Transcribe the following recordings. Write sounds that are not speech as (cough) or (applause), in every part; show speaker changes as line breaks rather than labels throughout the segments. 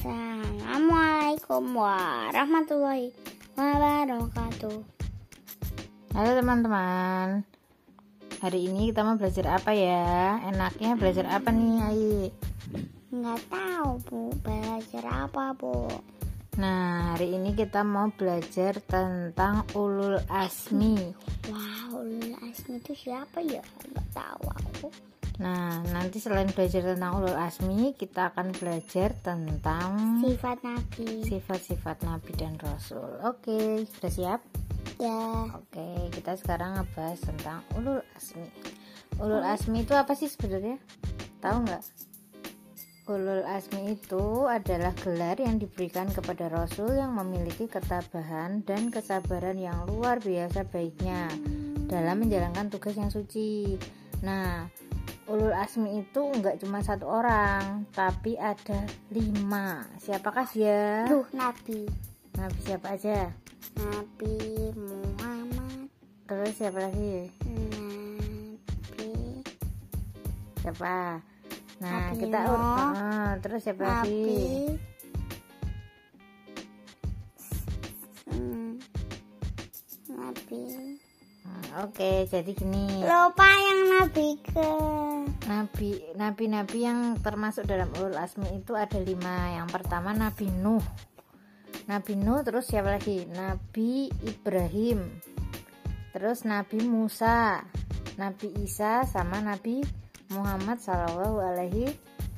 Assalamualaikum warahmatullahi wabarakatuh.
Halo teman-teman. Hari ini kita mau belajar apa ya? Enaknya belajar apa nih, Ai?
Nggak tahu bu, belajar apa bu?
Nah, hari ini kita mau belajar tentang ulul asmi.
Wow, ulul asmi itu siapa ya? Nggak tahu aku.
Nah, nanti selain belajar tentang ulul asmi, kita akan belajar tentang
Sifat Nabi.
sifat-sifat nabi dan rasul. Oke, sudah siap?
Ya,
Oke, kita sekarang ngebahas tentang ulul asmi. Ulul asmi itu apa sih sebenarnya? Tahu nggak? Ulul asmi itu adalah gelar yang diberikan kepada rasul yang memiliki ketabahan dan kesabaran yang luar biasa baiknya dalam menjalankan tugas yang suci. Nah, ulul asmi itu nggak cuma satu orang, tapi ada lima. Siapakah dia?
Duh, Nabi.
Nabi siapa aja?
Nabi Muhammad.
Terus siapa lagi?
Nabi.
siapa nah
Nabi
kita
Nuh.
ah, terus siapa
Nabi.
lagi oke jadi gini.
Lupa yang Nabi ke.
nabi nabi nabi yang termasuk dalam ulul asmi itu ada lima. Yang pertama nabi nuh. Nabi nuh terus siapa lagi? Nabi ibrahim. Terus nabi musa. Nabi isa sama nabi muhammad sallallahu alaihi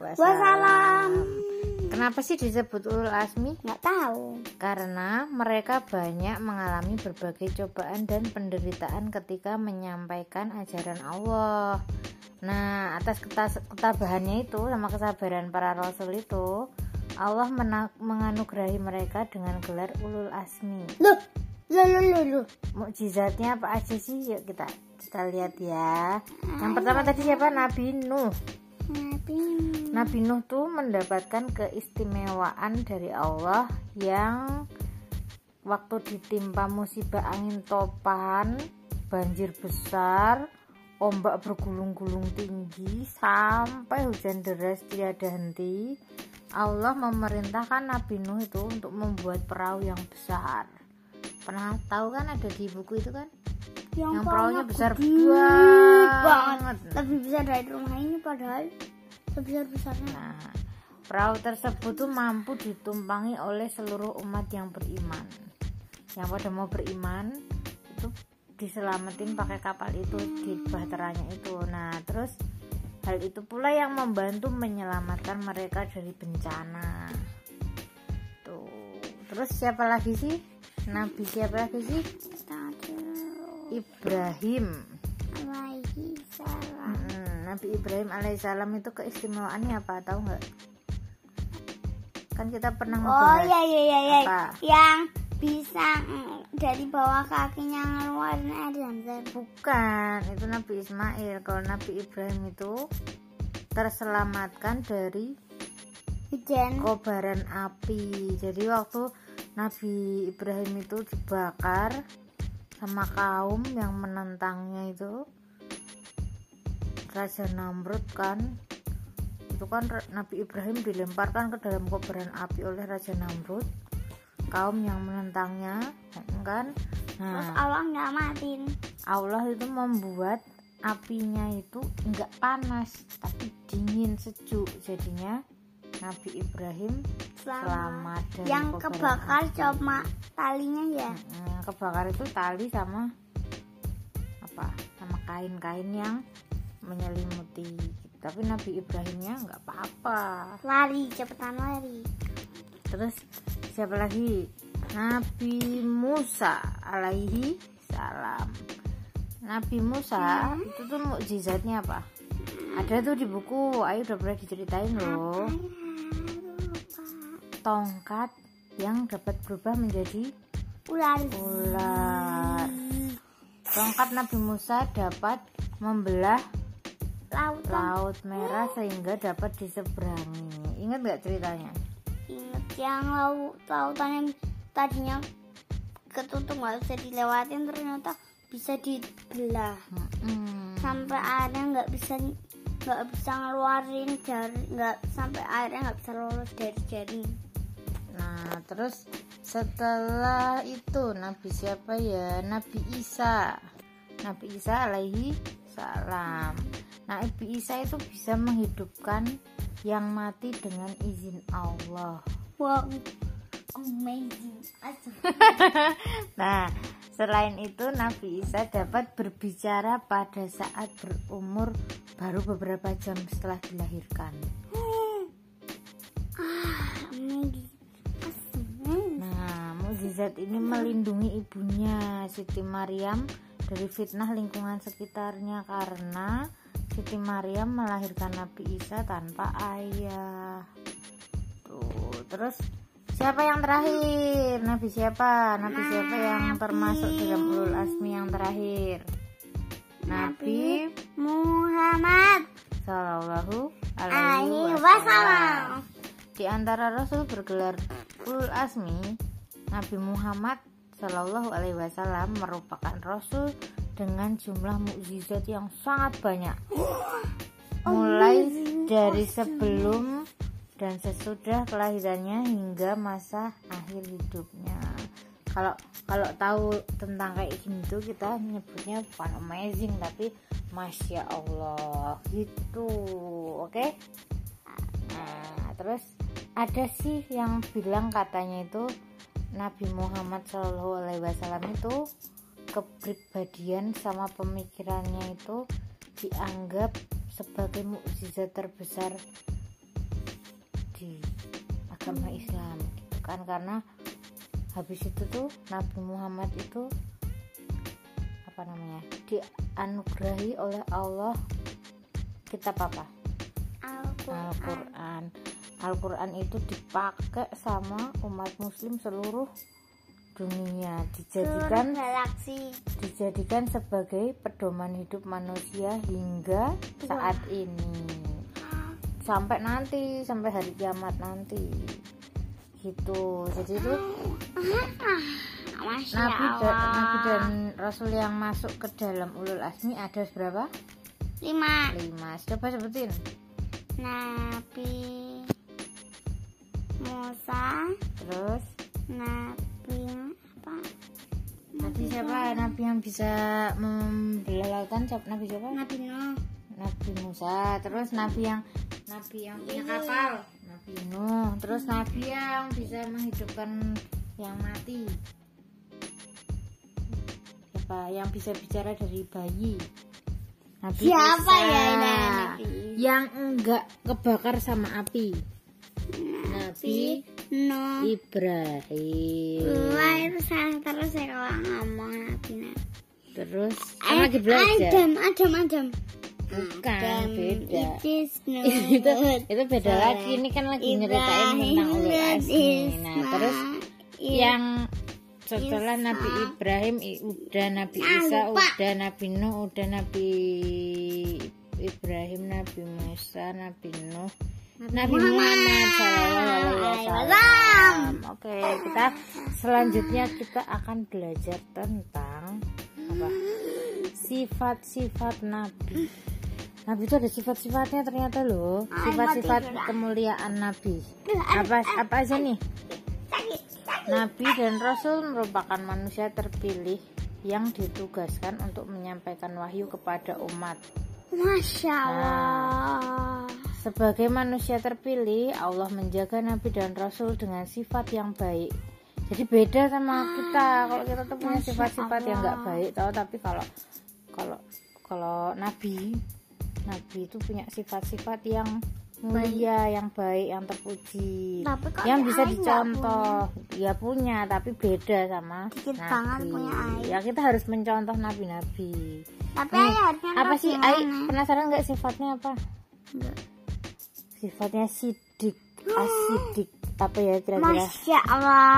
Wassalam.
wasallam kenapa sih disebut ulul asmi
Nggak tahu.
karena mereka banyak mengalami berbagai cobaan dan penderitaan ketika menyampaikan ajaran Allah. Nah, atas ketabahannya itu sama kesabaran para rasul itu, Allah menganugerahi mereka dengan gelar ulul asmi.
Loh, loh, loh, loh, loh.
Mukjizatnya apa aja sih? Yuk kita kita lihat ya. Yang pertama tadi siapa? Nabi Nuh.
Nabi.
Nabi Nuh tuh mendapatkan keistimewaan dari Allah yang waktu ditimpa musibah angin topan, banjir besar, ombak bergulung-gulung tinggi sampai hujan deras tiada henti. Allah memerintahkan Nabi Nuh itu untuk membuat perahu yang besar. Pernah tahu kan ada di buku itu kan? Yang perahunya besar
gede
banget.
Lebih besar dari rumah ini padahal sebesar-besarnya.
Nah, perahu tersebut tuh mampu ditumpangi oleh seluruh umat yang beriman. Yang pada mau beriman itu diselamatin pakai kapal itu di bahteranya itu. Nah, terus hal itu pula yang membantu menyelamatkan mereka dari bencana. Tuh. Terus siapa lagi sih? Nabi siapa lagi sih? Ibrahim.
alaihi salam.
Nabi Ibrahim alaihissalam itu keistimewaannya apa? Tahu nggak? Kan kita pernah
Oh
ngebahas
iya iya iya iya.
Apa?
Yang bisa mm, dari bawah kakinya ngeluarin air zam-zam.
Bukan, itu Nabi Ismail. Kalau Nabi Ibrahim itu terselamatkan dari
Hujan.
kobaran api. Jadi waktu Nabi Ibrahim itu dibakar sama kaum yang menentangnya itu Raja Namrud kan itu kan Nabi Ibrahim dilemparkan ke dalam kobaran api oleh Raja Namrud kaum yang menentangnya kan
Terus
nah
Allah nggak matiin.
Allah itu membuat apinya itu enggak panas tapi dingin sejuk jadinya Nabi Ibrahim
Selamat.
selamat dari
Yang kebakar
api.
cuma talinya ya.
Kebakar itu tali sama apa sama kain-kain yang menyelimuti. Tapi Nabi Ibrahimnya nggak apa-apa.
Lari cepetan lari.
terus siapa lagi? Nabi Musa alaihi salam. Nabi Musa itu tuh mukjizatnya apa? Ada tuh di buku ayo udah pernah diceritain loh. Tongkat yang dapat berubah menjadi
Ular.
ular. Tongkat Nabi Musa dapat membelah
Lautan.
laut merah sehingga dapat diseberangi ingat nggak ceritanya
Ingat yang laut lautan yang tadinya ketutup nggak bisa dilewatin ternyata bisa dibelah
Mm-mm.
sampai airnya nggak bisa nggak bisa ngeluarin jari nggak sampai airnya nggak bisa lolos dari jaring
Nah, terus setelah itu Nabi siapa ya? Nabi Isa. Nabi Isa alaihi salam. Nabi Isa itu bisa menghidupkan yang mati dengan izin Allah.
Wow. Amazing. Awesome. (laughs)
Nah, selain itu Nabi Isa dapat berbicara pada saat berumur baru beberapa jam setelah dilahirkan.
Awesome.
Nah, mukjizat ini melindungi ibunya Siti Maryam dari fitnah lingkungan sekitarnya karena Siti Maryam melahirkan Nabi Isa tanpa ayah. Tuh, terus siapa yang terakhir? Nabi siapa? Nabi siapa yang termasuk dalam ulul asmi yang terakhir? Nabi
Muhammad
Sallallahu
alaihi wasallam.
Di antara Rasul bergelar ulul asmi, Nabi Muhammad Shallallahu Alaihi Wasallam merupakan Rasul dengan jumlah mukjizat yang sangat banyak, mulai dari sebelum dan sesudah kelahirannya hingga masa akhir hidupnya. Kalau kalau tahu tentang kayak gini tuh kita nyebutnya bukan amazing tapi masya Allah gitu, oke? Nah, terus ada sih yang bilang katanya itu Nabi Muhammad Shallallahu Alaihi Wasallam itu kepribadian sama pemikirannya itu dianggap sebagai mukjizat terbesar di agama Islam gitu kan? Karena habis itu tuh Nabi Muhammad itu apa namanya dianugerahi oleh Allah kitab apa?
Al-Quran.
Al-Quran. Al-Quran itu dipakai sama umat muslim seluruh dunia dijadikan
galaksi.
dijadikan sebagai pedoman hidup manusia hingga saat ini. Sampai nanti sampai hari kiamat nanti. Gitu. Jadi itu
Masya
nabi dan, nabi dan rasul yang masuk ke dalam ulul asmi ada berapa?
Lima.
lima. Coba sebutin.
Nabi Musa,
terus?
Nabi?
Nabi siapa? Nabi yang bisa membelah lautan siapa? Nabi siapa?
Nabi Nuh.
Nabi Musa. Terus Nabi yang Nabi yang punya kapal. Nabi Nuh. Terus Nabi yang bisa menghidupkan yang mati. Siapa? Yang bisa bicara dari bayi. Nabi
Siapa
Isa.
ya ini Nabi?
Yang enggak kebakar sama api. Nabi
Nuh.
Ibrahim.
Wah itu salah terus ya kalau ngomong Nabi Nabi.
Terus kan lagi belajar.
Adam, Adam, Adam.
Bukan,
Adam,
beda.
it is (laughs) Nuh.
itu itu beda lagi ini kan lagi nyeritain tentang ulul asmi nah terus yang setelah
Isa.
Nabi Ibrahim udah Nabi
Ah,
Isa
lupa.
udah Nabi Nuh udah Nabi Ibrahim Nabi Musa Nabi Nuh Nabi Muhammad Wasallam. Oke kita selanjutnya kita akan belajar tentang apa? Sifat-sifat Nabi. Nabi itu ada sifat-sifatnya ternyata loh. Sifat-sifat kemuliaan Nabi. Apa apa aja nih? Nabi dan Rasul merupakan manusia terpilih yang ditugaskan untuk menyampaikan wahyu kepada umat.
Masya
Nah. Sebagai manusia terpilih, Allah menjaga Nabi dan Rasul dengan sifat yang baik. Jadi beda sama kita. Kalau kita tuh punya sifat-sifat yang nggak baik, tahu tapi kalau kalau kalau Nabi, Nabi itu punya sifat-sifat yang mulia, yang baik, yang terpuji,
Tapi kok
yang bisa dicontoh. Ya punya, tapi beda sama
Dikit
Nabi.
punya Ai.
Ya kita harus mencontoh nabi-nabi.
Tapi
Hmm.
ayah harusnya
Apa sih? Ai penasaran nggak sifatnya apa?
Enggak.
Sifatnya sidik asidik apa ya kira-kira?
Masya Allah.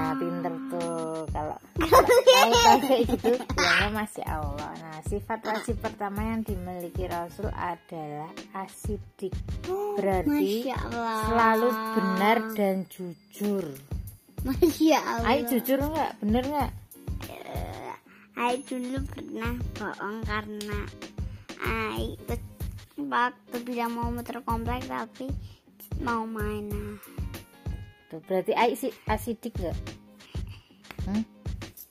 nah pinter tuh kalau kalau kayak gitu bilangnya masya Allah. Nah sifat wajib pertama yang dimiliki Rasul adalah asidik berarti
Masya Allah.
selalu benar dan jujur.
Masya Allah.
Ai jujur nggak? Bener nggak?
Eh, Ai dulu pernah bohong karena ke- waktu bilang mau muter komplek tapi mau main nah.
tuh berarti asidik nggak? Hmm?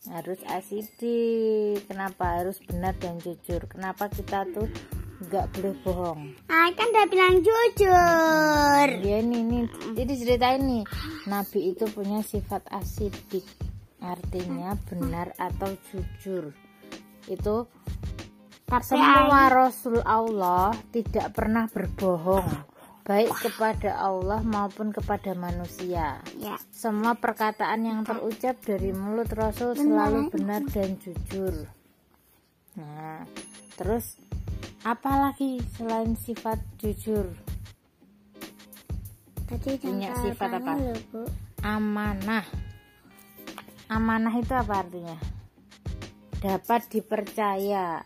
harus asidik. Kenapa harus benar dan jujur? Kenapa kita tuh nggak boleh bohong?
Ah kan udah bilang jujur.
Ya ini nih jadi ceritain nih nabi itu punya sifat asidik. Artinya benar atau jujur. Itu
tapi
semua rasul Allah tidak pernah berbohong baik kepada Allah maupun kepada manusia.
Ya.
Semua perkataan yang terucap dari mulut rasul selalu benar dan jujur. Nah terus apalagi selain sifat jujur?
Tadi
Punya sifat apa?
loh, bu.
Amanah. Amanah itu apa artinya? Dapat dipercaya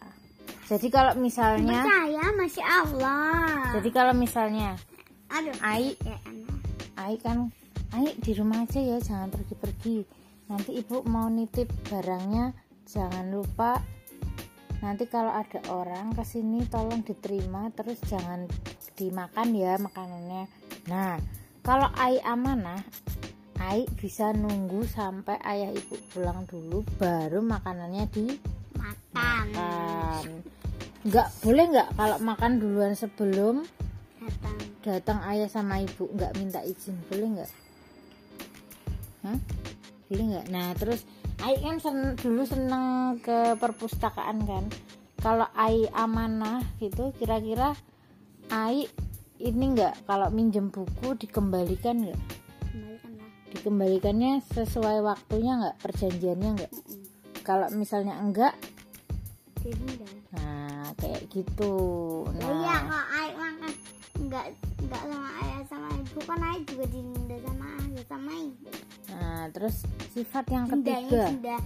jadi kalau misalnya
percaya masih Allah.
Jadi kalau misalnya
aduh.
Ai
ya anak
Ai kan Ai di rumah aja ya jangan pergi-pergi. Nanti ibu mau nitip barangnya jangan lupa. Nanti kalau ada orang ke sini tolong diterima terus jangan dimakan ya makanannya. Nah kalau Ai amanah Ai bisa nunggu sampai ayah ibu pulang dulu baru makanannya
makan
dimakan nggak boleh nggak kalau makan duluan sebelum
datang.
datang ayah sama ibu nggak minta izin boleh nggak? Hah? boleh nggak? Nah terus Ai kan sen- dulu seneng ke perpustakaan kan? Kalau Ai amanah gitu kira-kira Ai ini nggak? Kalau minjem buku dikembalikan nggak?
Kembalikan lah.
Dikembalikannya sesuai waktunya nggak? Perjanjiannya nggak? Kalau misalnya enggak nah kayak gitu.
Iya
nah.
kalau ayah makan enggak enggak sama ayah sama ibu kan ayah juga dinda sama ayah sama ibu
nah terus sifat yang ketiga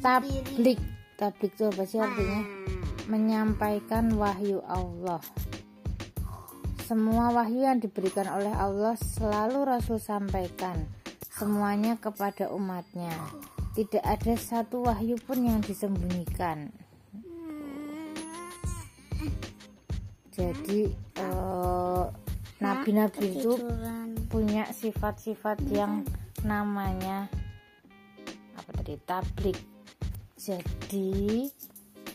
tablik. Tablik itu apa sih artinya?
Ah,
menyampaikan wahyu Allah. Semua wahyu yang diberikan oleh Allah selalu Rasul sampaikan. Semuanya kepada umatnya. Tidak ada satu wahyu pun yang disembunyikan jadi eh, nabi-nabi itu
ketiduran.
punya sifat-sifat yang namanya apa tadi tablik. Jadi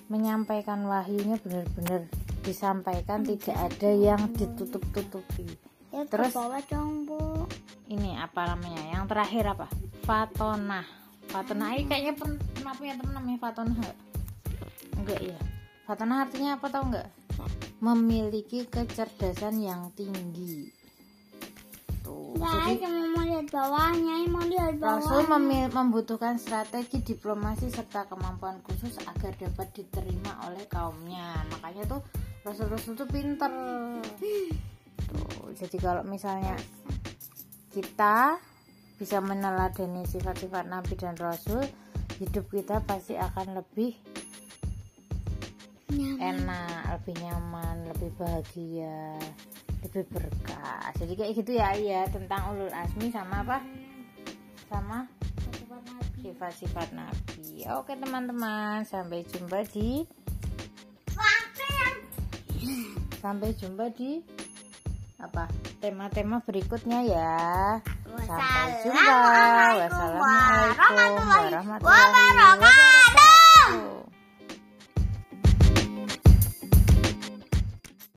menyampaikan wahyunya benar-benar disampaikan tidak ada yang ditutup-tutupi.
Ya
Terus?
bawah dong bu.
ini apa namanya? Yang terakhir apa? Fatonah. Fatonah ini kayaknya pen- pernah punya temen namanya fatonah. Enggak enggak ya fatonah artinya apa tau enggak memiliki kecerdasan yang tinggi tuh jadi
cuma mau lihat bawahnya mau lihat
Rasul
bawahnya
memi- membutuhkan strategi diplomasi serta kemampuan khusus agar dapat diterima oleh kaumnya. Makanya tuh Rasul-Rasul tuh pinter. Tuh, jadi kalau misalnya kita bisa meneladani sifat-sifat Nabi dan Rasul, hidup kita pasti akan lebih
Nyaman.
enak, lebih nyaman, lebih bahagia, lebih berkah. Jadi kayak gitu ya, ya tentang ulul asmi sama apa? Sama sifat-sifat Nabi. Oke teman-teman, sampai jumpa di sampai jumpa di apa tema-tema berikutnya ya. Sampai jumpa.
Wassalamualaikum
warahmatullahi
wabarakatuh.